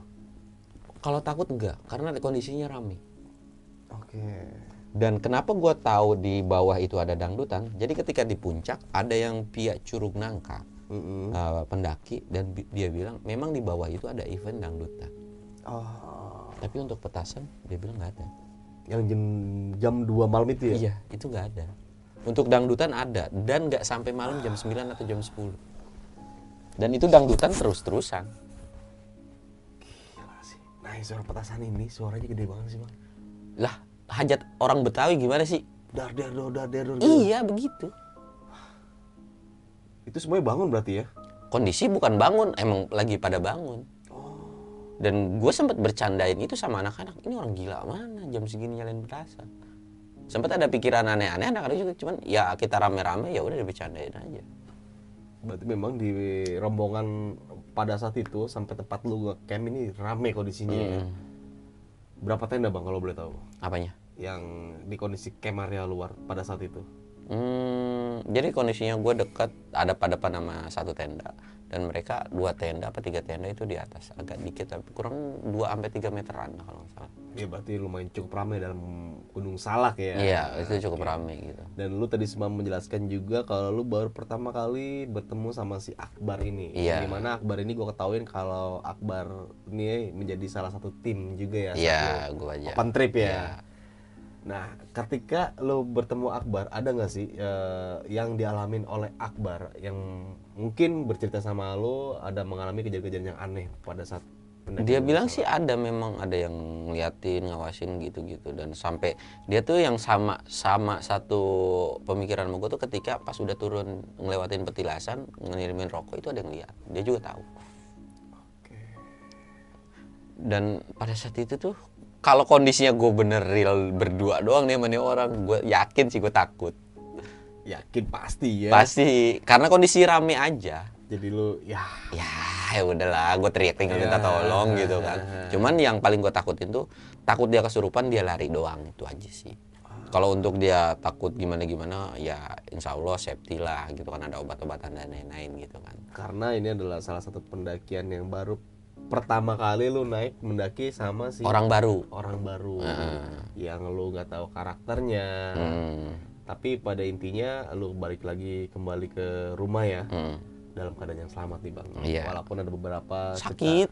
Kalau takut enggak karena kondisinya rame oke. Dan kenapa gua tahu di bawah itu ada dangdutan? Jadi ketika di puncak ada yang pihak curug nangka Mm-mm. eh, pendaki dan bi- dia bilang memang di bawah itu ada event dangdutan. Oh. Tapi untuk petasan dia bilang nggak ada. Yang jam jam 2 malam itu ya? Iya itu nggak ada. Untuk dangdutan ada dan nggak sampai malam jam 9 atau jam 10 dan itu dangdutan terus-terusan. Gila sih. Nah, suara petasan ini suaranya gede banget sih, Bang. Lah hajat orang Betawi gimana sih? Dar dar dar dar dar. iya begitu. Itu semuanya bangun berarti ya? kondisi bukan bangun emang lagi pada bangun. Dan gue sempat bercandain itu sama anak-anak. Ini orang gila mana jam segini nyalain petasan? Sempat ada pikiran aneh-aneh anak-anak juga cuman ya kita rame-rame ya udah dibercandain aja. Berarti memang di rombongan pada saat itu sampai tempat lu nge-camp ini rame kondisinya ya. Berapa tenda, Bang, kalau boleh tahu? apanya Yang di kondisi area luar pada saat itu. Hmm, jadi kondisinya gue dekat ada pada nama satu tenda dan mereka dua tenda apa tiga tenda itu di atas agak dikit tapi kurang 2 sampai tiga meteran kalau nggak salah. Ya berarti lumayan cukup ramai dalam Gunung Salak ya. Iya itu cukup ramai gitu. Dan lu tadi sempat menjelaskan juga kalau lu baru pertama kali bertemu sama si Akbar ini. Iya. Di mana Akbar ini gue ketahuin kalau Akbar ini menjadi salah satu tim juga ya. Iya gue aja. Open trip ya. Iya. Nah, ketika lo bertemu Akbar, ada nggak sih eh, yang dialamin oleh Akbar yang mungkin bercerita sama lo ada mengalami kejadian-kejadian yang aneh pada saat Dia bilang sih ada memang ada yang ngeliatin, ngawasin gitu-gitu dan sampai dia tuh yang sama sama satu pemikiran sama gue tuh ketika pas udah turun ngelewatin petilasan ngirimin rokok itu ada yang lihat. Dia juga tahu. Dan pada saat itu tuh kalau kondisinya gue bener real berdua doang nih sama nih orang, gue yakin sih gue takut. Yakin pasti ya. Pasti karena kondisi rame aja. Jadi lo ya ya ya udahlah gue teriak tinggal minta Ya. tolong gitu kan cuman yang paling gue takutin tuh takut dia kesurupan dia lari doang itu aja sih kalau untuk dia takut gimana gimana ya insya Allah safety lah gitu kan ada obat-obatan dan lain-lain gitu kan karena ini adalah salah satu pendakian yang baru pertama kali lo naik mendaki sama si orang baru orang baru Heeh. yang lo nggak tahu karakternya. hmm, Tapi pada intinya lo balik lagi kembali ke rumah ya. hmm. dalam keadaan yang selamat nih bang. Iya. Walaupun ada beberapa sakit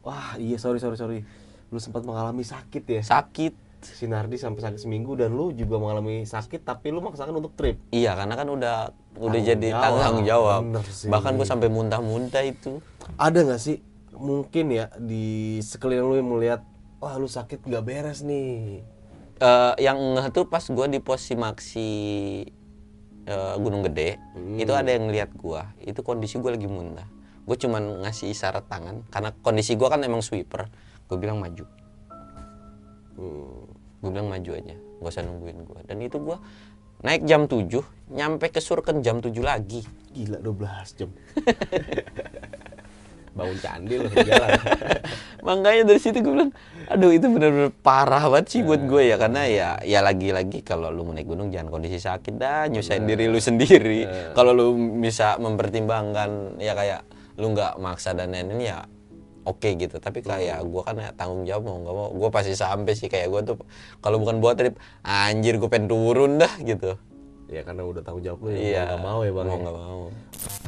Wah iya sorry sorry sorry. Lu sempat mengalami sakit ya. sakit Sinardi sampai sakit seminggu dan lu juga mengalami sakit tapi lu maksakan untuk trip. iya karena kan udah udah Tanggung jadi jawab. tanggung jawab bahkan gue sampai muntah-muntah itu Ada nggak sih mungkin ya di sekeliling lu yang melihat wah lu sakit nggak beres nih. Eh, yang ngeh tuh pas gue di pos Simaksi eh, Gunung Gede itu ada yang ngeliat gue itu kondisi gue lagi muntah gue cuman ngasih isyarat tangan karena kondisi gue kan emang sweeper. Gue bilang maju. Hmm. gue bilang maju aja gak usah nungguin gue dan itu gue naik jam 7 nyampe ke Surken jam 7 lagi. Gila 12 jam. <laughs> Bangun candi lu di jalan. <laughs> makanya dari situ gue bilang aduh itu bener-bener parah banget sih buat gue ya karena ya ya lagi-lagi kalau lu mau naik gunung jangan kondisi sakit dah nyusahin diri lu sendiri. Kalau lu bisa mempertimbangkan ya kayak lu nggak maksa dan lain-lain ya oke gitu. Tapi kayak gue kan ya tanggung jawab mau nggak mau gue pasti sampai sih. Kayak gue tuh kalau bukan buat trip anjir gue pengen turun dah gitu ya karena udah tanggung jawab lu ya iya mau nggak mau ya bang. mau ya? nggak mau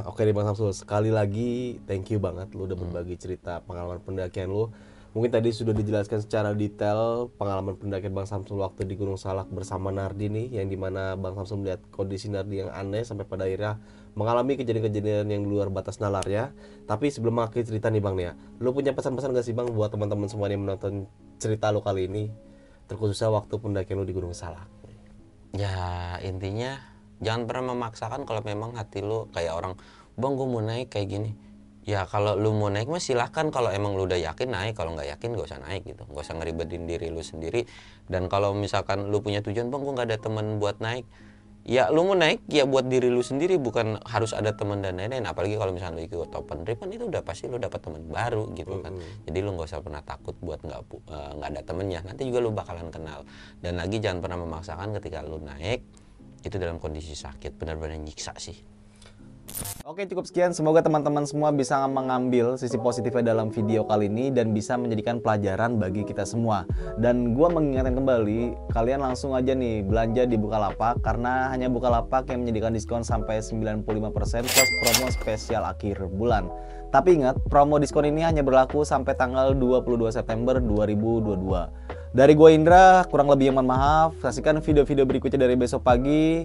Oke nih Bang Samsul, sekali lagi thank you banget lu udah berbagi cerita pengalaman pendakian lu. Mungkin tadi sudah dijelaskan secara detail pengalaman pendakian Bang Samsul waktu di Gunung Salak bersama Nardi nih, yang di mana Bang Samsul melihat kondisi Nardi yang aneh sampai pada akhirnya mengalami kejadian-kejadian yang luar batas nalarnya. Tapi sebelum mengakhiri cerita nih Bang nih ya, lu punya pesan-pesan gak sih Bang buat teman-teman semua yang menonton cerita lu kali ini, terkhususnya waktu pendakian lu di Gunung Salak? Ya intinya jangan pernah memaksakan kalau memang hati lu kayak orang bang gue mau naik kayak gini. Ya kalau lu mau naik mah silahkan kalau emang lu udah yakin naik. Kalau nggak yakin gak usah naik gitu. Gak usah ngeribetin diri lu sendiri. Dan kalau misalkan lu punya tujuan bang gue nggak ada teman buat naik ya lu mau naik ya buat diri lu sendiri bukan harus ada teman dan lain-lain. Apalagi kalau misalnya lu ikut open trip kan itu udah pasti lu dapat teman baru gitu kan. Jadi lu nggak usah pernah takut buat nggak eh, nggak ada temennya. Nanti juga lu bakalan kenal. Dan lagi jangan pernah memaksakan ketika lu naik itu dalam kondisi sakit benar-benar nyiksa sih Oke cukup sekian, semoga teman-teman semua bisa mengambil sisi positifnya dalam video kali ini dan bisa menjadikan pelajaran bagi kita semua. Dan gua mengingatkan kembali, kalian langsung aja nih belanja di Bukalapak karena hanya Bukalapak yang menyediakan diskon sampai 95% plus promo spesial akhir bulan. Tapi ingat, promo diskon ini hanya berlaku sampai tanggal 22 September 2022. Dari gua Indra, kurang lebih mohon maaf. Saksikan video-video berikutnya dari besok pagi.